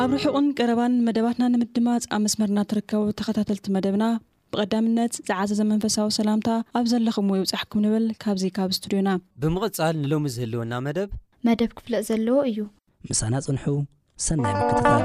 ኣብ ርሑቕን ቀረባን መደባትና ንምድማጽ ኣብ መስመርና ትርከቡ ተኸታተልቲ መደብና ብቐዳምነት ዝዓዘዘ መንፈሳዊ ሰላምታ ኣብ ዘለኹምዎ ይብጻሕኩም ንብል ካብዚ ካብ ስቱድዮና። ብምቕጻል ንሎሚ ዝህልወና መደብ። መደብ ክፍለጥ ዘለዎ እዩ። ምሳና ጽንሑ ሰናይ ምክትታል።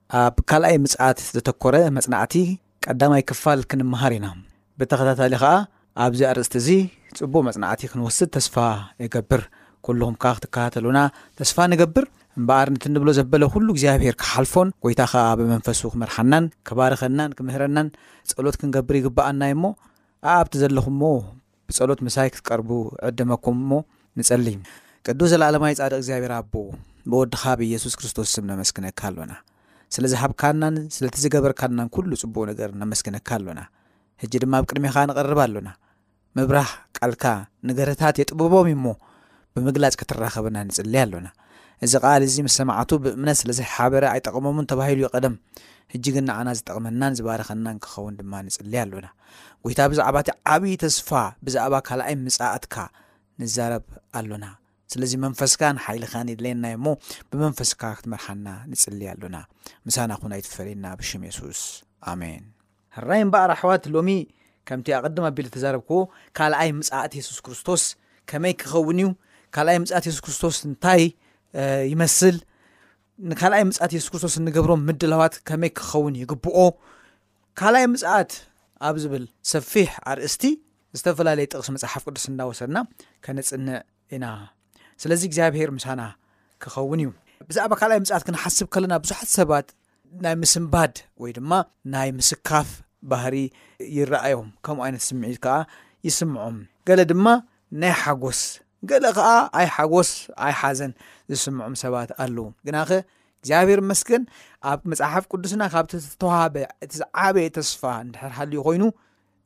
ኣብ ካልኣይ ምጽኣት ዘተኮረ መጽናዕቲ ቀዳማይ ክፋል ክንመሃር ኢና። ብተኸታታሊ ከኣ ኣብዚ ኣርእስቲ እዚ ጽቡቕ መጽናዕቲ ክንወስድ ተስፋ እገብር። ኩሉኹም ከኣ ክትከታተሉና ተስፋ ንገብር። እምበኣር ነቲ እንብሎ ዘበለ ኩሉ እግዚኣብሄር ክሓልፎን ጎይታ ከኣ ብመንፈሱ ክመርሓናን ክባርኸናን ክምህረናን ጸሎት ክንገብር ይግበኣና እዩ'ሞ ኣኣብቲ ዘለኹሞ ብጸሎት ምሳይ ክትቀርቡ እዕደመኩም እሞ ንጸሊ። ቅዱስ ዘለኣለማዊ ጻድቕ እግዚኣብሔር ኣቦ ብወድኻ ብኢየሱስ ክርስቶስ ስም ነመስግነካ ኣሎና። ስለ ዝሃብካናን ስለቲ ዝገበርካልናን ኩሉ ጽቡቕ ነገር ነመስግነካ ኣሎና። ሕጂ ድማ ኣብ ቅድሜኻ ንቐርብ ኣሎና። ምብራህ ቃልካ ንገርህታት የጥብቦም እዩ እሞ ብምግላጽ ክትራኸበና ንጽሊ ኣሎና። እዚ ቃል እዚ ምስ ሰማዕቱ ብእምነት ስለ ዘይሓበረ ኣይጠቐሞሙን ተባሂሉ እዩ ቀደም። ሕጂ ግን ንዓና ዝጠቕመናን ዝባርኸናን ክኸውን ድማ ንጽሊ ኣሎና። ጎይታ ብዛዕባ እቲ ዓብዪ ተስፋ ብዛእባ ካልኣይ ምጽኣትካ ንዛረብ ኣሎና። ስለዚ መንፈስካን ሓይልኻን የድልየና እዩ እሞ ብመንፈስካ ክትመርሓና ንጽሊ ኣሎና። ምሳና ኩን ኣይትፈለየና ብሽም የሱስ ኣሜን። ሕራይ እምበኣር ኣሕዋት ሎሚ ከምቲ ኣቐድም ኣቢለ እተዛረብክዎ ካልኣይ ምጽኣት የሱስ ክርስቶስ ከመይ ክኸውን እዩ ካልኣይ ምጽኣት የሱስ ክርስቶስ እንታይ ይመስል ንካልኣይ ምጽኣት የሱስ ክርስቶስ እንገብሮም ምድላዋት ከመይ ክኸውን ይግብኦ ካልኣይ ምጽኣት ኣብ ዝብል ሰፊሕ ኣርእስቲ ዝተፈላለየ ጥቕሲ መፅሓፍ ቅዱስ እናወሰድና ከነፅንዕ ኢና ስለዚ እግዚኣብሄር ምሳና ክኸውን እዩ ብዛዕባ ካልኣይ ምፅኣት ክንሓስብ ከለና ብዙሓት ሰባት ናይ ምስንባድ ወይ ድማ ናይ ምስካፍ ባህሪ ይረኣዮም ከምኡ ዓይነት ስምዒት ከዓ ይስምዖም ገለ ድማ ናይ ሓጎስ ገለ ከዓ ኣይ ሓጎስ ኣይ ሓዘን ዝስምዖም ሰባት ኣለዉ ግናኸ እግዚኣብሔር መስገን ኣብ መፅሓፍ ቅዱስና ካብቲ ዝተዋሃበ እቲ ዝዓበየ ተስፋ ንድሕር ሃልዩ ኮይኑ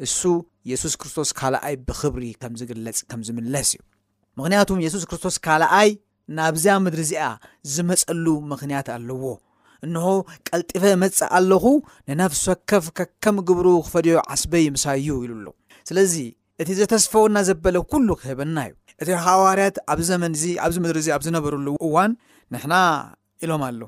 እሱ የሱስ ክርስቶስ ካልኣይ ብክብሪ ከም ዝግለፅ ከም ዝምለስ እዩ ምክንያቱም የሱስ ክርስቶስ ካልኣይ ናብዚኣ ምድሪ እዚኣ ዝመጸሉ ምኽንያት ኣለዎ። እንሆ ቀልጢፈ እመጽእ ኣለኹ፣ ንነፍሲ ወከፍ ከከም ግብሩ ክፈድዮ ዓስበይ ምሳይ እዩ ኢሉ ኣሎ። ስለዚ እቲ ዘተስፈወና ዘበለ ኩሉ ክህበና እዩ። እቲ ሃዋርያት ኣብዚ ዘመን እዚ ኣብዚ ምድሪ እዚ ኣብ ዝነበርሉ እዋን ንሕና ኢሎም ኣሎ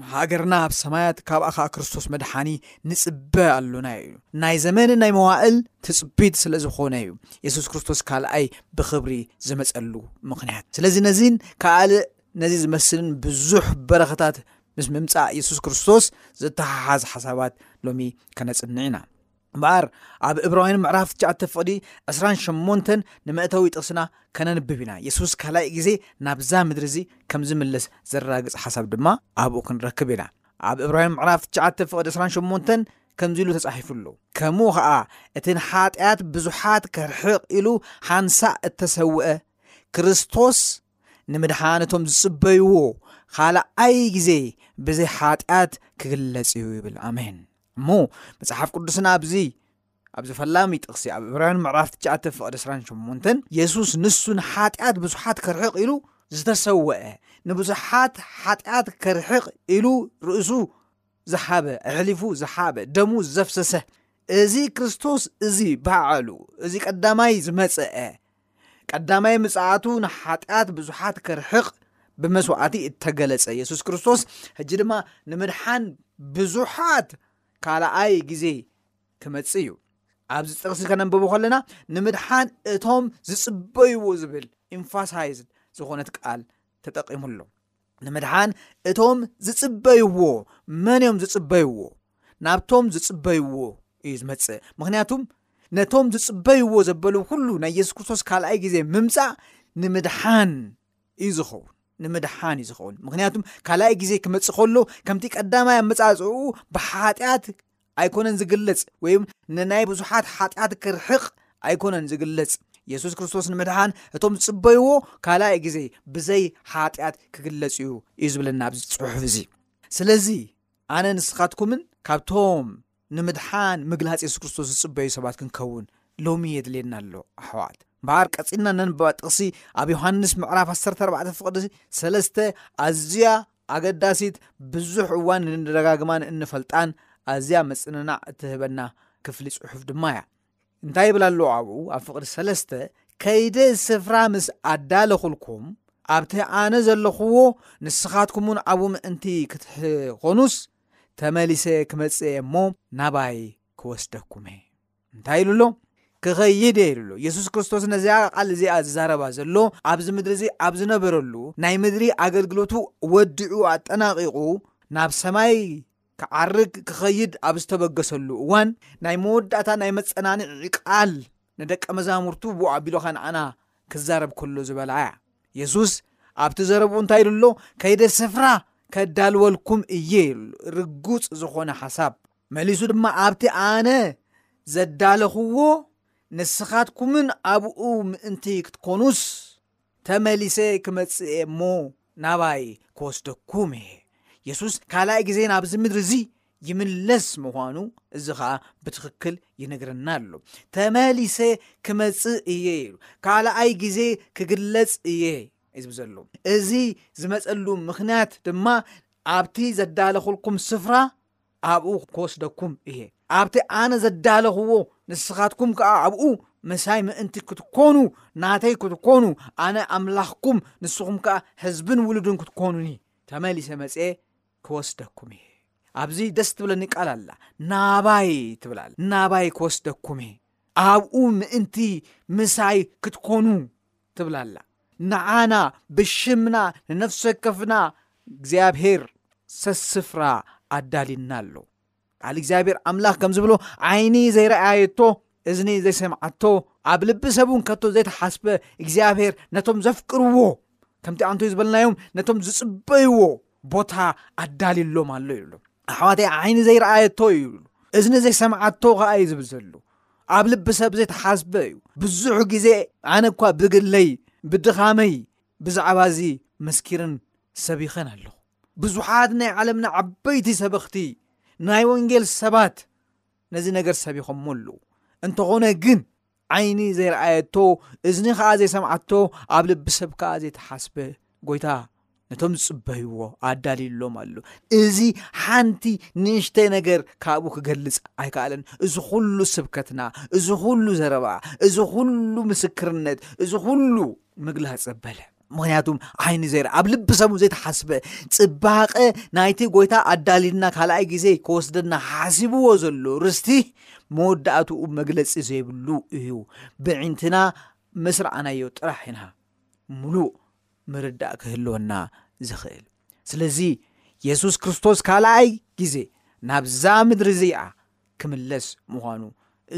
ንሃገርና ኣብ ሰማያት ካብኣኻ ክርስቶስ መድሓኒ ንጽበ ኣሎና እዩ። ናይ ዘመንን ናይ መዋእል ትጽቢት ስለ ዝኾነ እዩ የሱስ ክርስቶስ ካልኣይ ብኽብሪ ዝመጸሉ ምኽንያት። ስለዚ ነዚን ካልእ ነዚ ዝመስልን ብዙሕ በረኸታት ምስ ምምጻእ የሱስ ክርስቶስ ዝተሓሓዝ ሓሳባት ሎሚ ከነጽንዕ ኢና። እምበኣር ኣብ እብራውያን ምዕራፍ ትሽዓተ ፍቕዲ ዕስራን ሸሞንተን ንመእተዊ ጥቕስና ከነንብብ ኢና የሱስ ካልኣይ ግዜ ናብዛ ምድሪ እዚ ከም ዝምለስ ዘረጋግጽ ሓሳብ ድማ ኣብኡ ክንረክብ ኢና ኣብ እብራውያን ምዕራፍ ትሽዓተ ፍቕዲ ዕስራን ሸሞንተን ከምዚ ኢሉ ተጻሒፉ ኣሎ ከምኡ ኸኣ እቲ ንሓጢኣት ብዙሓት ከርሕቕ ኢሉ ሓንሳእ እተሰውአ ክርስቶስ ንምድሓን እቶም ዝጽበይዎ ካልኣይ ግዜ ብዘይ ሓጢኣት ክግለጽ እዩ ይብል ኣሜን እሞ መጽሓፍ ቅዱስና ኣብዚ ኣብዚ ፈላሚ ጥቕሲ ኣብ ዕብራውያን ምዕራፍ ትሽዓተ ፍቕዲ ዕስራን ሸሞንተን የሱስ ንሱ ንሓጢኣት ብዙሓት ከርሕቕ ኢሉ ዝተሰወአ ንብዙሓት ሓጢኣት ከርሕቕ ኢሉ ርእሱ ዝሓበ ኣሕሊፉ ዝሓበ ደሙ ዘፍሰሰ እዚ ክርስቶስ እዚ በዓሉ እዚ ቀዳማይ ዝመፀአ ቀዳማይ ምጽኣቱ ንሓጢኣት ብዙሓት ከርሕቕ ብመስዋእቲ እተገለጸ የሱስ ክርስቶስ ሕጂ ድማ ንምድሓን ብዙሓት ካልኣይ ግዜ ክመጽእ እዩ ኣብዚ ጥቕሲ ከነንብቦ ከለና ንምድሓን እቶም ዝጽበይዎ ዝብል ኢንፋሳይዝ ዝኾነት ቃል ተጠቂሙሎም ንምድሓን እቶም ዝጽበይዎ መን እዮም ዝጽበይዎ ናብቶም ዝጽበይዎ እዩ ዝመጽእ ምክንያቱም ነቶም ዝጽበይዎ ዘበሉ ኩሉ ናይ የሱስ ክርስቶስ ካልኣይ ግዜ ምምጻእ ንምድሓን እዩ ዝኸውን ንምድሓን እዩ ዝኸውን ምክንያቱም ካልኣይ ግዜ ክመጽእ ከሎ ከምቲ ቀዳማይ ኣመጻጽኡ ብሓጢኣት ኣይኮነን ዝግለጽ ወይም ንናይ ብዙሓት ሓጢኣት ክርሕቕ ኣይኮነን ዝግለጽ የሱስ ክርስቶስ ንምድሓን እቶም ዝጽበይዎ ካልኣይ ግዜ ብዘይ ሓጢኣት ክግለጽ እዩ እዩ ዝብለና ኣብዚ ጽሑፍ እዚ ስለዚ ኣነ ንስኻትኩምን ካብቶም ንምድሓን ምግላጽ የሱስ ክርስቶስ ዝጽበዩ ሰባት ክንከውን ሎሚ የድልየና ኣሎ ኣሕዋት እምበኣር ቀጺልና ነንበባ ጥቕሲ ኣብ ዮሃንስ ምዕራፍ 14 ፍቕዲ ሰለስተ ኣዝያ ኣገዳሲት ብዙሕ እዋን ንደጋግማን እንፈልጣን ኣዝያ ምጽንናዕ እትህበና ክፍሊ ጽሑፍ ድማ እያ። እንታይ ይብል ኣሎ ኣብኡ ኣብ ፍቕሪ ሰለስተ ከይደ ስፍራ ምስ ኣዳለኹልኩም ኣብቲ ኣነ ዘለኹዎ ንስኻትኩምውን ኣብኡ ምእንቲ ክትኾኑስ ተመሊሰ ክመጽእ እየ እሞ ናባይ ክወስደኩም እየ እንታይ ኢሉ ኣሎ ክኸይድ እየ ኢሉ ኣሎ የሱስ ክርስቶስ ነዚኣ ቃል እዚኣ ዝዛረባ ዘሎ ኣብዚ ምድሪ እዚ ኣብ ዝነበረሉ ናይ ምድሪ ኣገልግሎቱ ወዲዑ ኣጠናቂቑ ናብ ሰማይ ክዓርግ ክኸይድ ኣብ ዝተበገሰሉ እዋን ናይ መወዳእታ ናይ መፀናንዒ ቃል ንደቀ መዛሙርቱ ብኡ ኣቢሉ ከንዓና ክዛረብ ከሎ ዝበላ እያ የሱስ ኣብቲ ዘረብኡ እንታይ ኢሉ ኣሎ ከይደ ስፍራ ከዳልወልኩም እየ ኢሉ ርጉፅ ዝኾነ ሓሳብ መሊሱ ድማ ኣብቲ ኣነ ዘዳለኽዎ ንስኻትኩምን ኣብኡ ምእንቲ ክትኮኑስ ተመሊሰ ክመጽእ እየ እሞ ናባይ ክወስደኩም እየ የሱስ ካልኣይ ግዜ ናብዚ ምድሪ እዚ ይምለስ ምዃኑ እዚ ከዓ ብትኽክል ይነግረና ኣሎ ተመሊሰ ክመጽእ እየ ኢሉ ካልኣይ ግዜ ክግለጽ እየ ዝብ ዘሎ እዚ ዝመፀሉ ምኽንያት ድማ ኣብቲ ዘዳለኹልኩም ስፍራ ኣብኡ ክወስደኩም እየ። ኣብቲ ኣነ ዘዳለኽዎ ንስኻትኩም ከኣ ኣብኡ ምሳይ ምእንቲ ክትኮኑ ናተይ ክትኮኑ ኣነ ኣምላኽኩም ንስኹም ከኣ ህዝብን ውሉድን ክትኮኑኒ ተመሊሰ መጽኤ ክወስደኩም እየ ኣብዚ ደስ ትብለኒ ቃል ኣላ ናባይ ትብላል ናባይ ክወስደኩም እየ ኣብኡ ምእንቲ ምሳይ ክትኮኑ ትብል ኣላ ንዓና ብሽምና ንነፍሰከፍና እግዚኣብሄር ሰስፍራ ኣዳልና ኣሎ ቃል እግዚኣብሔር ኣምላኽ ከም ዝብሎ ዓይኒ ዘይረኣየቶ እዝኒ ዘይሰምዓቶ ኣብ ልቢ ሰብ እውን ከቶ ዘይተሓስበ እግዚኣብሄር ነቶም ዘፍቅርዎ ከምቲ ኣንቶይ ዝበልናዮም ነቶም ዝፅበይዎ ቦታ ኣዳልዩሎም ኣሎ ይብሉ ኣሕዋተይ ዓይኒ ዘይረኣየቶ እዩ ይብሉ እዝኒ ዘይሰምዓቶ ከዓ እዩ ዝብል ዘሉ ኣብ ልቢ ሰብ ዘይተሓስበ እዩ ብዙሕ ግዜ ኣነ እኳ ብግለይ ብድኻመይ ብዛዕባ እዚ መስኪርን ሰቢኸን ኣለኹ ብዙሓት ናይ ዓለምና ዓበይቲ ሰበኽቲ ናይ ወንጌል ሰባት ነዚ ነገር ሰቢኸሞ ኣለዉ እንተኾነ ግን ዓይኒ ዘይረኣየቶ እዝኒ ከኣ ዘይሰምዓቶ ኣብ ልቢ ሰብ ከኣ ዘይተሓስበ ጎይታ ነቶም ዝጽበይዎ ኣዳልዩሎም ኣሎ እዚ ሓንቲ ንእሽተይ ነገር ካብኡ ክገልጽ ኣይከኣለን እዚ ኩሉ ስብከትና እዚ ኩሉ ዘረባ እዚ ኩሉ ምስክርነት እዚ ኩሉ ምግላጽ ዘበለ ምክንያቱ ዓይኒ ዘር ኣብ ልቢ ሰሙ ዘይተሓስበ ፅባቐ ናይቲ ጎይታ ኣዳልና ካልኣይ ግዜ ክወስደና ሓሲብዎ ዘሎ ርስቲ መወዳእትኡ መግለፂ ዘይብሉ እዩ ብዒንትና ምስ ረኣናዮ ጥራሕ ኢና ሙሉእ ምርዳእ ክህልወና ዝኽእል ስለዚ የሱስ ክርስቶስ ካልኣይ ግዜ ናብዛ ምድሪ እዚኣ ክምለስ ምዃኑ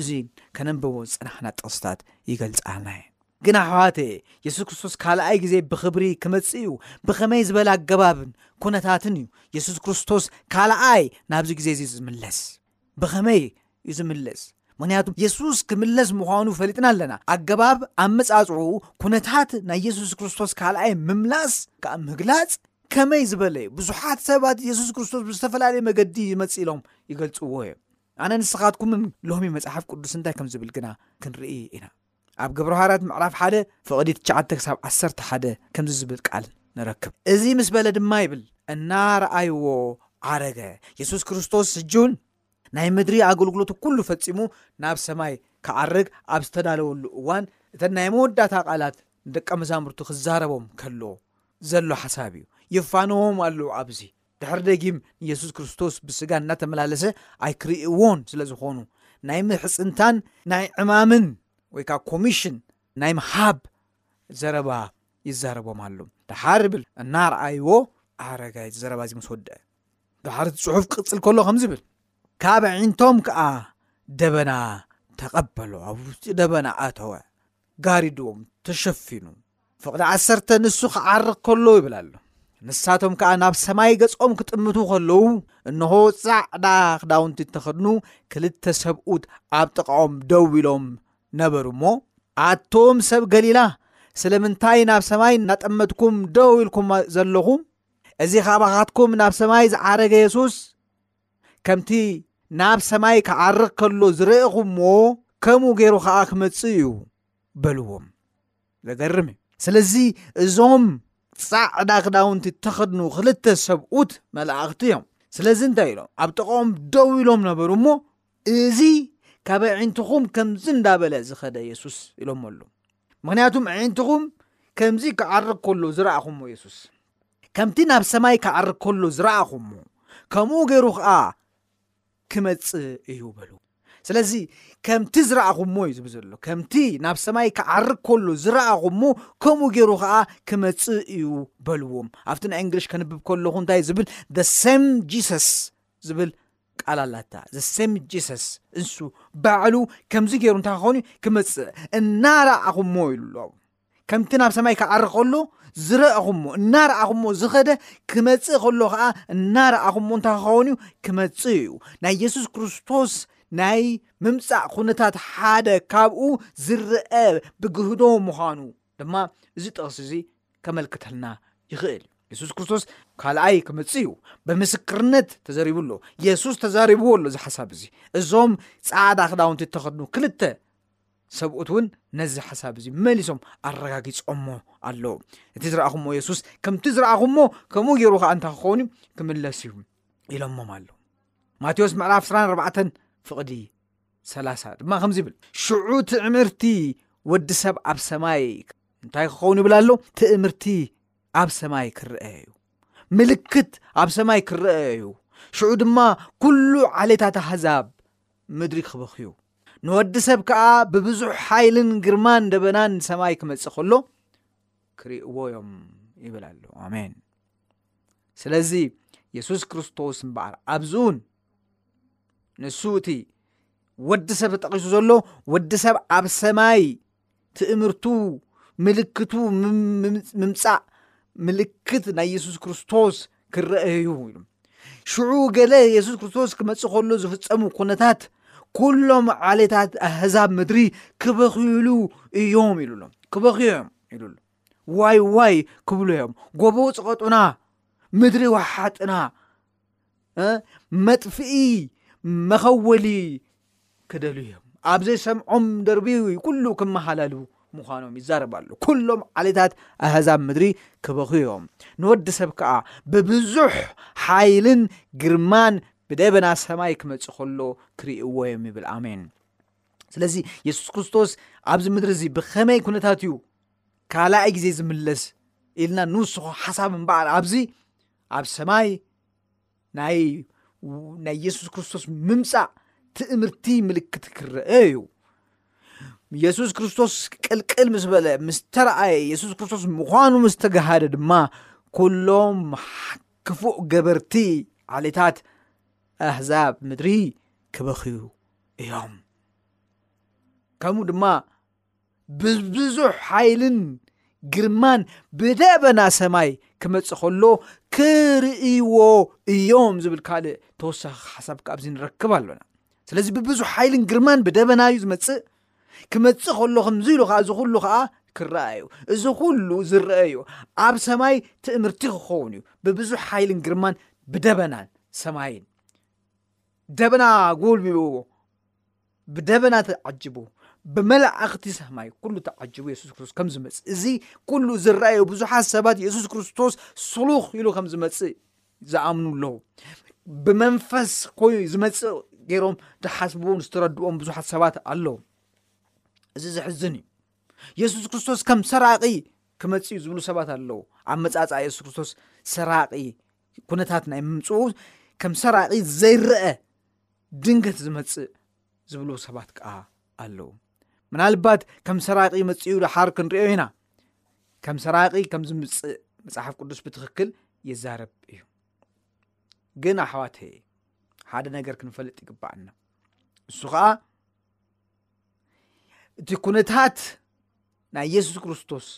እዚ ከነንብቦ ዝጸናሕና ጥቕስታት ይገልጻልና እየን። ግን ኣሕዋተየ የሱስ ክርስቶስ ካልኣይ ግዜ ብኽብሪ ክመጽእ እዩ ብኸመይ ዝበለ ኣገባብን ኩነታትን እዩ የሱስ ክርስቶስ ካልኣይ ናብዚ ግዜ እዚ ዝምለስ ብኸመይ እዩ ዝምለስ ምክንያቱ የሱስ ክምለስ ምዃኑ ፈሊጥና ኣለና ኣገባብ ኣመጻጽኡ ኩነታት ናይ የሱስ ክርስቶስ ካልኣይ ምምላስ ከዓ ምግላጽ ከመይ ዝበለ እዩ? ብዙሓት ሰባት የሱስ ክርስቶስ ብዝተፈላለየ መገዲ ይመጽእ ኢሎም ይገልጽዎ እዮም። ኣነ ንስኻትኩምን ሎሚ መጽሓፍ ቅዱስ እንታይ ከም ዝብል ግና ክንርኢ ኢና። ኣብ ግብረ ሃራት ምዕራፍ ሓደ ፍቕዲ ትሽዓተ ክሳብ ዓሰርተ ሓደ ከምዚ ዝብል ቃል ንረክብ እዚ ምስ በለ ድማ ይብል እናረኣይዎ ዓረገ የሱስ ክርስቶስ እጁን ናይ ምድሪ ኣገልግሎቱ ኩሉ ፈጺሙ ናብ ሰማይ ክዓርግ ኣብ ዝተዳለወሉ እዋን እተን ናይ መወዳእታ ቃላት ንደቀ መዛሙርቱ ክዛረቦም ከሎ ዘሎ ሓሳብ እዩ። ይፋነዎም ኣለዉ ኣብዚ ድሕሪ ደጊም ንየሱስ ክርስቶስ ብስጋ እናተመላለሰ ኣይክርእይዎን ስለ ዝኾኑ ናይ ምሕፅንታን ናይ ዕማምን ወይ ከዓ ኮሚሽን ናይ ምሃብ ዘረባ ይዛረቦም ኣሉ ድሓር ብል እናርኣይዎ ኣረጋይ ዘረባ እዚ ምስ ወደአ ድሓር እቲ ጽሑፍ ክቕጽል ከሎ ከም ዝብል ካብ ኣዒንቶም ከኣ ደበና ተቐበሎ ኣብ ውሽጢ ደበና ኣተወ ጋሪድዎም ተሸፊኑ ፍቕዲ ዓሰርተ ንሱ ክዓርቕ ከሎ ይብል ኣሎ ንሳቶም ከኣ ናብ ሰማይ ገጾም ክጥምቱ ከለዉ እንሆ ጻዕዳ ክዳውንቲ እተኸድኑ ክልተ ሰብኡት ኣብ ጥቓኦም ደው ኢሎም ነበሩ እሞ ኣቶም ሰብ ገሊላ ስለምንታይ ናብ ሰማይ እናጠመትኩም ደው ኢልኩም ዘለኹም እዚ ኻባኻትኩም ናብ ሰማይ ዝዓረገ የሱስ ከምቲ ናብ ሰማይ ክዓርግ ከሎ ዝረእኹምዎ ከምኡ ገይሩ ኸዓ ክመጽእ እዩ በልዎም ዘገርም እዩ ስለዚ እዞም ፃዕዳ ክዳውንቲ ተኸድኑ ክልተ ሰብኡት መላእኽቲ እዮም ስለዚ እንታይ ኢሎም ኣብ ጥቕኦም ደው ኢሎም ነበሩ እሞ እዚ ካብ ኣዒንትኹም ከምዚ እንዳበለ ዝኸደ የሱስ ኢሎመሉ ምክንያቱም ኣዒንትኹም ከምዚ ክዓርግ ከሎ ዝረኣኹሞ የሱስ ከምቲ ናብ ሰማይ ክዓርግ ከሎ ዝረኣኹሞ ከምኡ ገይሩ ከዓ ክመፅእ እዩ በሉ ስለዚ ከምቲ ዝረኣኹሞ እዩ ዝብ ዘሎ ከምቲ ናብ ሰማይ ክዓርግ ከሎ ዝረኣኹሞ ከምኡ ገይሩ ከዓ ክመፅእ እዩ በልዎም ኣብቲ ናይ እንግሊሽ ከንብብ ከለኹ እንታይ ዝብል the same ጂሰስ ዝብል ቃል ኣላታ the same Jesus እንሱ ባዕሉ ከምዚ ገይሩ እንታይ ክኾን እዩ ክመጽእ እናረኣኹሞ ኢሉ ኣሎ ከምቲ ናብ ሰማይ ክዓሪ ከሎ ዝረኣኹሞ እናረኣኹሞ ዝኸደ ክመጽእ ከሎ ከዓ እናረኣኹሞ እንታይ ክኸውን እዩ ክመጽእ እዩ ናይ የሱስ ክርስቶስ ናይ ምምጻእ ኩነታት ሓደ ካብኡ ዝረአ ብግህዶ ምዃኑ ድማ እዚ ጥቕሲ እዚ ከመልክተልና ይኽእል የሱስ ክርስቶስ ካልኣይ ክመጽእ እዩ ብምስክርነት ተዘሪቡ ኣሎ የሱስ ተዛሪብዎ ኣሎ እዚ ሓሳብ እዚ እዞም ጻዕዳ ክዳውንቲ እተኸድኑ ክልተ ሰብኡት እውን ነዚ ሓሳብ እዚ መሊሶም ኣረጋጊጾሞ ኣለዉ እቲ ዝረኣኹሞ የሱስ ከምቲ ዝረኣኹሞ ከምኡ ገይሩ ከዓ እንታ ክኸውን ክምለስ እዩ ኢሎሞም ኣለ ማቴዎስ ምዕራፍ 24 ፍቕዲ ሰላሳ ድማ ከምዚ ይብል ሽዑ ትእምርቲ ወዲ ሰብ ኣብ ሰማይ እንታይ ክኸውን ይብል ኣሎ ትእምርቲ ኣብ ሰማይ ክረአ እዩ ምልክት ኣብ ሰማይ ክረአ እዩ ሽዑ ድማ ኩሉ ዓሌታት ኣህዛብ ምድሪ ክበኽዩ ንወዲ ሰብ ከዓ ብብዙሕ ሓይልን ግርማን ደበናን ሰማይ ክመፅእ ከሎ ክርእዎ እዮም ይብል ኣሎ ኣሜን ስለዚ የሱስ ክርስቶስ እምበኣር ኣብዚ እውን ንሱ እቲ ወዲ ሰብ ተጠቒሱ ዘሎ ወዲ ሰብ ኣብ ሰማይ ትእምርቱ ምልክቱ ምምጻእ ምልክት ናይ የሱስ ክርስቶስ ክረአዩ ኢሉ ሽዑ ገለ የሱስ ክርስቶስ ክመጽእ ከሎ ዝፍጸሙ ኩነታት ኩሎም ዓሌታት ኣህዛብ ምድሪ ክበኽዩሉ እዮም ኢሉ ኣሎ ክበኽዩ እዮም ኢሉ ኣሎ ዋይ ዋይ ክብሉ እዮም ጎቦ ጽቐጡና ምድሪ ወሓጥና መጥፍኢ መኸወሊ ክደልዩ እዮም ኣብ ዘይሰምዖም ደርቢ ኩሉ ክመሃላሉ ምዃኖም ይዛረብ ኣሎ ኩሎም ዓሌታት ኣህዛብ ምድሪ ክበኹ እዮም ንወዲ ሰብ ከዓ ብብዙሕ ሓይልን ግርማን ብደበና ሰማይ ክመፅእ ከሎ ክርእይዎ እዮም ይብል ኣሜን ስለዚ የሱስ ክርስቶስ ኣብዚ ምድሪ እዚ ብኸመይ ኩነታት እዩ ካልኣይ ግዜ ዝምለስ ኢልና ንውስኾ ሓሳብ እምበኣር ኣብዚ ኣብ ሰማይ ናይ ናይ የሱስ ክርስቶስ ምምፃእ ትእምርቲ ምልክት ክረአ እዩ የሱስ ክርስቶስ ቅልቅል ምስ በለ ምስ ተረኣየ የሱስ ክርስቶስ ምዃኑ ምስ ተገሃደ ድማ ኩሎም ክፉእ ገበርቲ ዓሌታት ኣህዛብ ምድሪ ክበኽዩ እዮም ከምኡ ድማ ብብዙሕ ሓይልን ግርማን ብደበና ሰማይ ክመጽእ ከሎ ክርእይዎ እዮም ዝብል ካልእ ተወሳኺ ሓሳብ ካብዚ ንረክብ ኣሎና ስለዚ ብብዙሕ ሓይልን ግርማን ብደበና እዩ ዝመጽእ ክመጽእ ከሎ ከምዚ ኢሉ ከዓ እዚ ኩሉ ከዓ ክረኣ እዩ እዚ ኩሉ ዝረአ እዩ ኣብ ሰማይ ትእምርቲ ክኸውን እዩ ብብዙሕ ሓይልን ግርማን ብደበናን ሰማይን ደበና ጎልቢብዎ ብደበና ተዓጅቡ ብመላእኽቲ ሰማይ ኩሉ ተዓጅቡ የሱስ ክርስቶስ ከም ዝመጽእ እዚ ኩሉ ዝረኣዩ ብዙሓት ሰባት የሱስ ክርስቶስ ስሉኽ ኢሉ ከም ዝመጽእ ዝኣምኑ ኣለዉ ብመንፈስ ኮይ ዝመጽእ ገይሮም ዝሓስብዎም ዝተረድዎም ብዙሓት ሰባት ኣለዉ እዚ ዘሕዝን እዩ የሱስ ክርስቶስ ከም ሰራቂ ክመጽእ እዩ ዝብሉ ሰባት ኣለዉ ኣብ መጻጻ የሱስ ክርስቶስ ሰራቂ ኩነታት ናይ ምምፅኡ ከም ሰራቂ ዘይረአ ድንገት ዝመጽእ ዝብሉ ሰባት ከኣ ኣለዉ ምናልባት ከም ሰራቂ መፅኡ ድሓር ክንሪኦ ኢና ከም ሰራቂ ከም ዝምፅእ መፅሓፍ ቅዱስ ብትክክል ይዛረብ እዩ ግን ኣሕዋት ሓደ ነገር ክንፈልጥ ይግባኣና ንሱ ከዓ እቲ ኩነታት ናይ የሱስ ክርስቶስ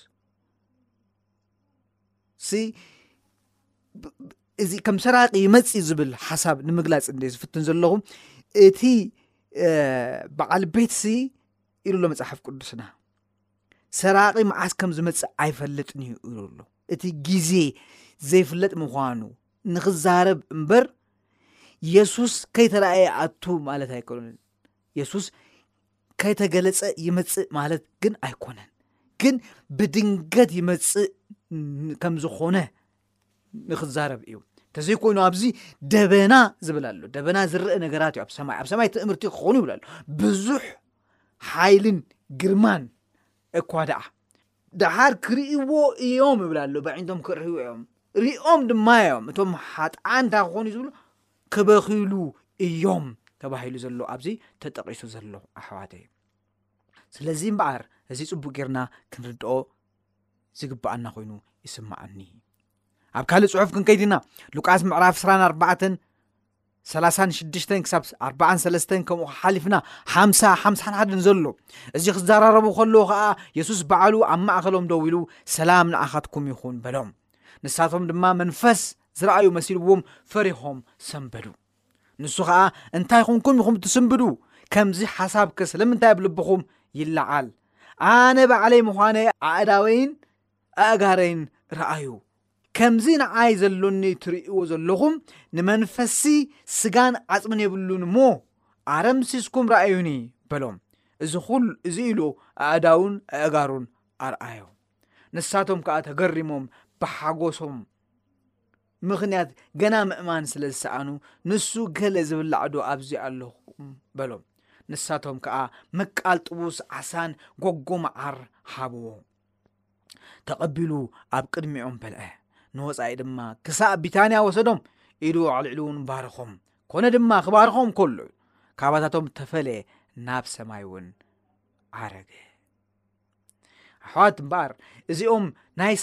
እዚ ከም ሰራቂ ይመፅ ዝብል ሓሳብ ንምግላፅ እ ዝፍትን ዘለኹ እቲ በዓል ቤት ሲ ኢሉ ኣሎ መፅሓፍ ቅዱስና ሰራቂ መዓስ ከም ዝመፅእ ኣይፈልጥን እዩ ኢሉ ኣሎ እቲ ግዜ ዘይፍለጥ ምኳኑ ንክዛረብ እምበር የሱስ ከይተረኣየ ኣቱ ማለት ኣይከሉን የሱስ ከይተገለጸ ይመጽእ ማለት ግን ኣይኮነን ግን ብድንገት ይመጽእ ከም ዝኾነ ንክዛረብ እዩ እንተዘይኮይኑ ኣብዚ ደበና ዝብል ኣሎ ደበና ዝረአ ነገራት እዩ ኣብ ሰማይ ኣብ ሰማይ ትእምርቲ ክኾኑ ይብላሉ ብዙሕ ሓይልን ግርማን እኳ ደኣ ደሓር ክርእይዎ እዮም ይብላ ኣሎ በዒንቶም ክርእዩ እዮም ሪኦም ድማ እዮም እቶም ሓጥዓን እንታይ ክኾኑ ዝብሉ ክበኽይሉ እዮም ተባሂሉ ዘሎ ኣብዚ ተጠቒሱ ዘሎ ኣሕዋተይ ስለዚ እምበኣር እዚ ጽቡቅ ጌርና ክንርድኦ ዝግብኣና ኮይኑ ይስምዓኒ ኣብ ካልእ ጽሑፍ ክንከይድ ኢና ሉቃስ ምዕራፍ 24 36 ክሳብ 43 ከምኡ ሓሊፍና ሓምሳ ሓምሳን ሓደን ዘሎ እዚ ክዘራረቡ ከለዎ ከዓ የሱስ በዓሉ ኣብ ማእኸሎም ደው ኢሉ ሰላም ንኣኻትኩም ይኹን በሎም ንሳቶም ድማ መንፈስ ዝረኣዩ መሲልዎም ፈሪሆም ሰንበዱ። ንሱ ኸኣ እንታይ ኹንኩም ኢኹም ትስንብዱ? ከምዚ ሓሳብከ ስለምንታይ ኣብ ልብኹም ይለዓል? ኣነ ባዕለይ ምዃነ ኣእዳወይን ኣእጋረይን ረኣዩ። ከምዚ ንዓይ ዘሎኒ ትርእይዎ ዘለኹም ንመንፈሲ ስጋን ዓጽምን የብሉን እሞ ኣረምሲስኩም ረኣዩኒ በሎም። እዚ ኹሉ እዚ ኢሉ ኣእዳውን ኣእጋሩን ኣርኣዮ። ንሳቶም ከኣ ተገሪሞም ብሓጎሶም ምኽንያት ገና ምእማን ስለ ዝሰኣኑ ንሱ ገለ ዝብላዕዶ ኣብዚ ኣለኹም በሎም ንሳቶም ከዓ ምቃል ጥቡስ ዓሳን ጎጎ መዓር ሃብዎ ተቐቢሉ ኣብ ቅድሚኦም በልዐ ንወፃኢ ድማ ክሳብ ቢታንያ ወሰዶም ኢዱ ኣዕልዕሉ እውን ባርኾም ኮነ ድማ ክባርኾም ከሎ ካባታቶም ተፈለየ ናብ ሰማይ እውን ዓረገ ኣሕዋት እምበኣር እዚኦም ናይ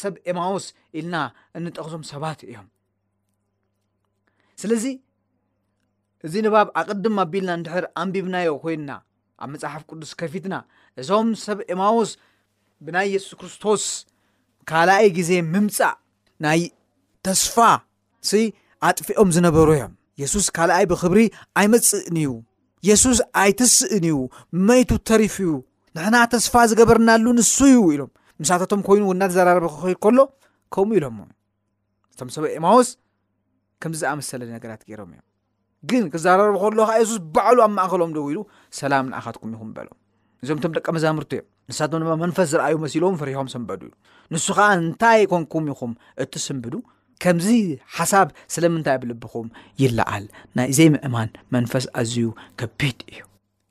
ሰብ ኤማውስ ኢልና እንጠቕሶም ሰባት እዮም ስለዚ እዚ ንባብ ኣቅድም ኣቢልና ንድሕር ኣንቢብናዮ ኮይንና ኣብ መፅሓፍ ቅዱስ ከፊትና እዞም ሰብ ኤማውስ ብናይ የሱስ ክርስቶስ ካልኣይ ግዜ ምምፃእ ናይ ተስፋ ሲ ኣጥፊኦም ዝነበሩ እዮም የሱስ ካልኣይ ብኽብሪ ኣይመጽእን እዩ የሱስ ኣይትስእን እዩ መይቱ ተሪፉ እዩ ንሕና ተስፋ ዝገበርናሉ ንሱ እዩ ኢሎም ምሳታቶም ኮይኑ ው እናተዘራረበ ክኸይድ ከሎ ከምኡ ኢሎሞ እቶም ሰበ ኤማዎስ ከምዚ ዝኣመሰለ ነገራት ገይሮም እዮም ግን ክዛረብ ከሎ ከዓ የሱስ ባዕሉ ኣብ ማእኸሎም ደው ኢሉ ሰላም ንኣኻትኩም ይኹን በሎም እዞም ቶም ደቂ መዛምርቱ እዮም ንሳቶም ድማ መንፈስ ዝረኣዩ መሲሎም ፍሪሖም ሰንበዱ እዩ ንሱ ከዓ እንታይ ኮንኩም ኢኹም እትስንብዱ ከምዚ ሓሳብ ስለምንታይ ኣብ ልብኹም ይለዓል ናይ ዘይምእማን መንፈስ ኣዝዩ ከቢድ እዩ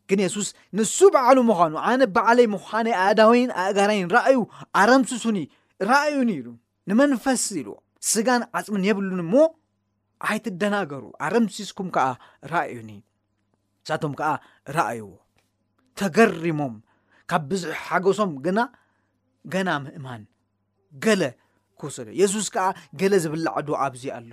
ግን የሱስ ንሱ ባዕሉ ምዃኑ ኣነ ባዕለይ ምዃነይ ኣእዳወይን ኣእጋረይን ራእዩ ኣረምስሱኒ ራእዩኒ ኢሉ ንመንፈስ ኢሉ ስጋን ዓጽምን የብሉን እሞ ኣይትደናገሩ ኣረምሲስኩም ከኣ ረኣዩኒ ንሳቶም ከኣ ረኣይዎ ተገሪሞም ካብ ብዝሒ ሓጎሶም ግና ገና ምእማን ገለ ክውሰዶ የሱስ ከዓ ገለ ዝብላዕ ዶ ኣብዚ ኣሎ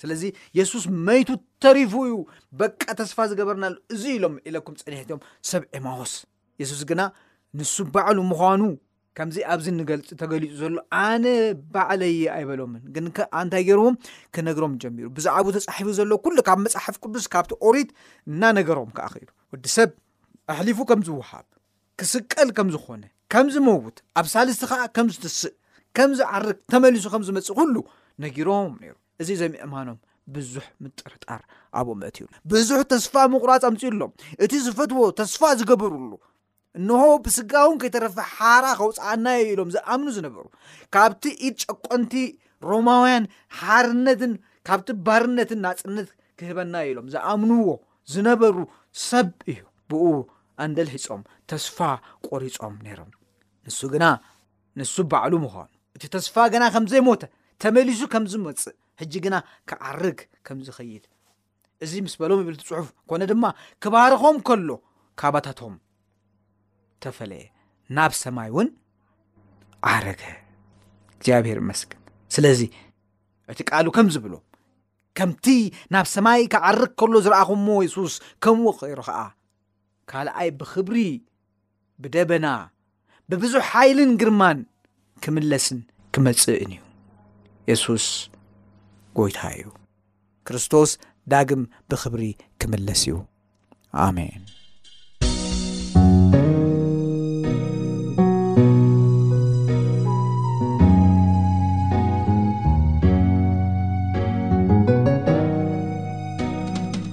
ስለዚ የሱስ መይቱ ተሪፉ እዩ በቃ ተስፋ ዝገበርናሉ እዚ ኢሎም ኢለኩም ፀኒሕትዮም ሰብ ኤማዎስ የሱስ ግና ንሱ ባዕሉ ምዃኑ ከምዚ ኣብዚ ንገልፂ ተገሊፁ ዘሎ ኣነ ባዕለይ ኣይበሎምን ግን ኣንታይ ገይርዎም ክነግሮም ጀሚሩ ብዛዕባኡ ተፃሒፉ ዘሎ ኩሉ ካብ መፅሓፍ ቅዱስ ካብቲ ኦሪት እናነገሮም ከዓ ክኢሉ ወዲ ሰብ ኣሕሊፉ ከም ዝወሃብ ክስቀል ከም ዝኾነ ከም ዝመውት ኣብ ሳልስቲ ከዓ ከም ዝትስእ ከም ዝዓርግ ተመሊሱ ከም ዝመፅእ ኩሉ ነጊሮም ነይሩ እዚ ዘምእማኖም ብዙሕ ምጥርጣር ኣብኡ መእትዩ ብዙሕ ተስፋ ምቑራፅ ኣምፅኡሎም እቲ ዝፈትዎ ተስፋ ዝገበርሉ እንሆ ብስጋውን ከይተረፈ ሓራ ከውፅኣናዮ ኢሎም ዝኣምኑ ዝነበሩ ካብቲ ኢድ ጨቆንቲ ሮማውያን ሓርነትን ካብቲ ባርነትን ናፅነት ክህበና ኢሎም ዝኣምንዎ ዝነበሩ ሰብ እዩ ብኡ ኣንደልሒፆም ተስፋ ቆሪፆም ነይሮም ንሱ ግና ንሱ ባዕሉ ምዃኑ እቲ ተስፋ ገና ከም ዘይሞተ ተመሊሱ ከም ዝመፅእ ሕጂ ግና ክዓርግ ከም ዝኸይድ እዚ ምስ በሎም ይብል እቲ ጽሑፍ ኮነ ድማ ክባርኾም ከሎ ካባታቶም ተፈለየ ናብ ሰማይ እውን ዓረገ እግዚኣብሔር ይመስገን ስለዚ እቲ ቃሉ ከም ዝብሎ ከምቲ ናብ ሰማይ ክዓርግ ከሎ ዝረኣኹሞ የሱስ ከምኡ ኸይሩ ኸዓ ካልኣይ ብኽብሪ ብደበና ብብዙሕ ሓይልን ግርማን ክምለስን ክመጽእን እዩ የሱስ ጎይታ እዩ ክርስቶስ ዳግም ብኽብሪ ክምለስ እዩ ኣሜን